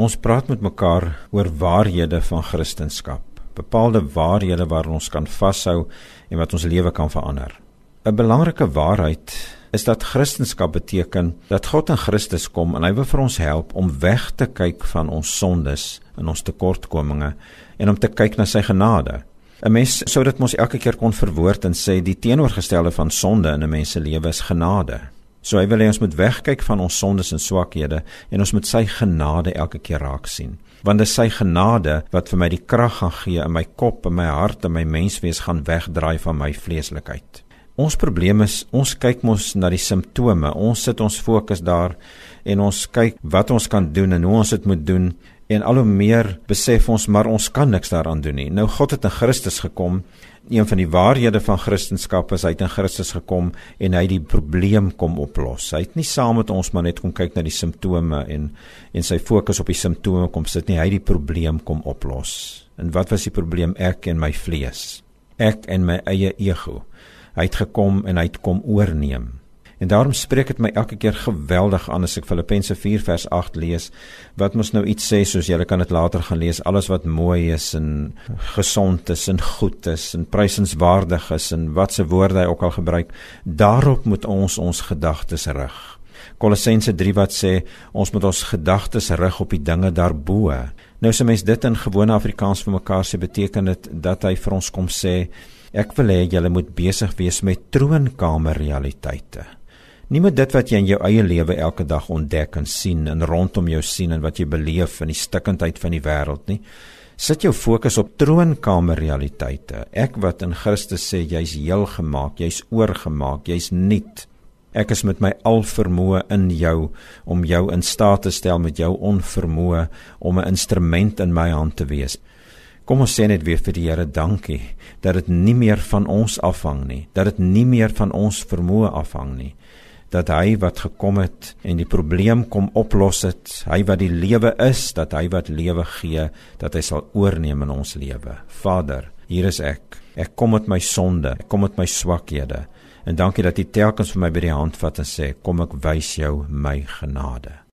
Ons praat met mekaar oor waarhede van Christendom, bepaalde waarhede waaraan ons kan vashou en wat ons lewe kan verander. 'n Belangrike waarheid is dat Christendom beteken dat God in Christus kom en hy wil vir ons help om weg te kyk van ons sondes en ons tekortkominge en om te kyk na sy genade. 'n Mens sou dit mos elke keer kon verwoord en sê die teenoorgestelde van sonde in 'n mens se lewe is genade. So hy wil hê ons moet wegkyk van ons sondes en swakhede en ons moet sy genade elke keer raak sien. Want dit is sy genade wat vir my die krag gaan gee in my kop en my hart en my menswees gaan wegdraai van my vleeslikheid. Ons probleem is ons kyk mos na die simptome. Ons sit ons fokus daar en ons kyk wat ons kan doen en hoe ons dit moet doen en al hoe meer besef ons maar ons kan niks daaraan doen nie. Nou God het in Christus gekom een van die waarhede van Christendom is hy het in Christus gekom en hy die probleem kom oplos. Hy het nie saam met ons maar net kom kyk na die simptome en en sy fokus op die simptome kom sit nie, hy het die probleem kom oplos. En wat was die probleem? Ek en my vlees. Ek en my eie ego. Hy het gekom en hy het kom oorneem. En daarom spreek dit my elke keer geweldig aan as ek Filippense 4 vers 8 lees wat mos nou iets sê soos julle kan dit later gaan lees alles wat mooi is en gesond is en goed is en prysenswaardig is en wat se woorde hy ook al gebruik daarop moet ons ons gedagtes rig. Kolossense 3 wat sê ons moet ons gedagtes rig op die dinge daarbo. Nou as 'n mens dit in gewone Afrikaans vir mekaar sê beteken dit dat hy vir ons kom sê ek wil hê julle moet besig wees met troonkamer realiteite. Nie met dit wat jy in jou eie lewe elke dag ontdek en sien en rondom jou sien en wat jy beleef in die stikkindheid van die wêreld nie. Sit jou fokus op troonkamer realiteite. Ek wat in Christus sê jy's heel gemaak, jy's oorgemaak, jy's nuut. Ek is met my al vermoë in jou om jou in staat te stel met jou onvermoë om 'n instrument in my hand te wees. Kom ons sê net weer vir die Here dankie dat dit nie meer van ons afhang nie, dat dit nie meer van ons vermoë afhang nie, dat hy wat gekom het en die probleem kom oplos het, hy wat die lewe is, dat hy wat lewe gee, dat hy sal oorneem in ons lewe. Vader, hier is ek. Ek kom met my sonde, ek kom met my swakhede. En dankie dat U telkens vir my by die hand vat en sê, kom ek wys jou my genade.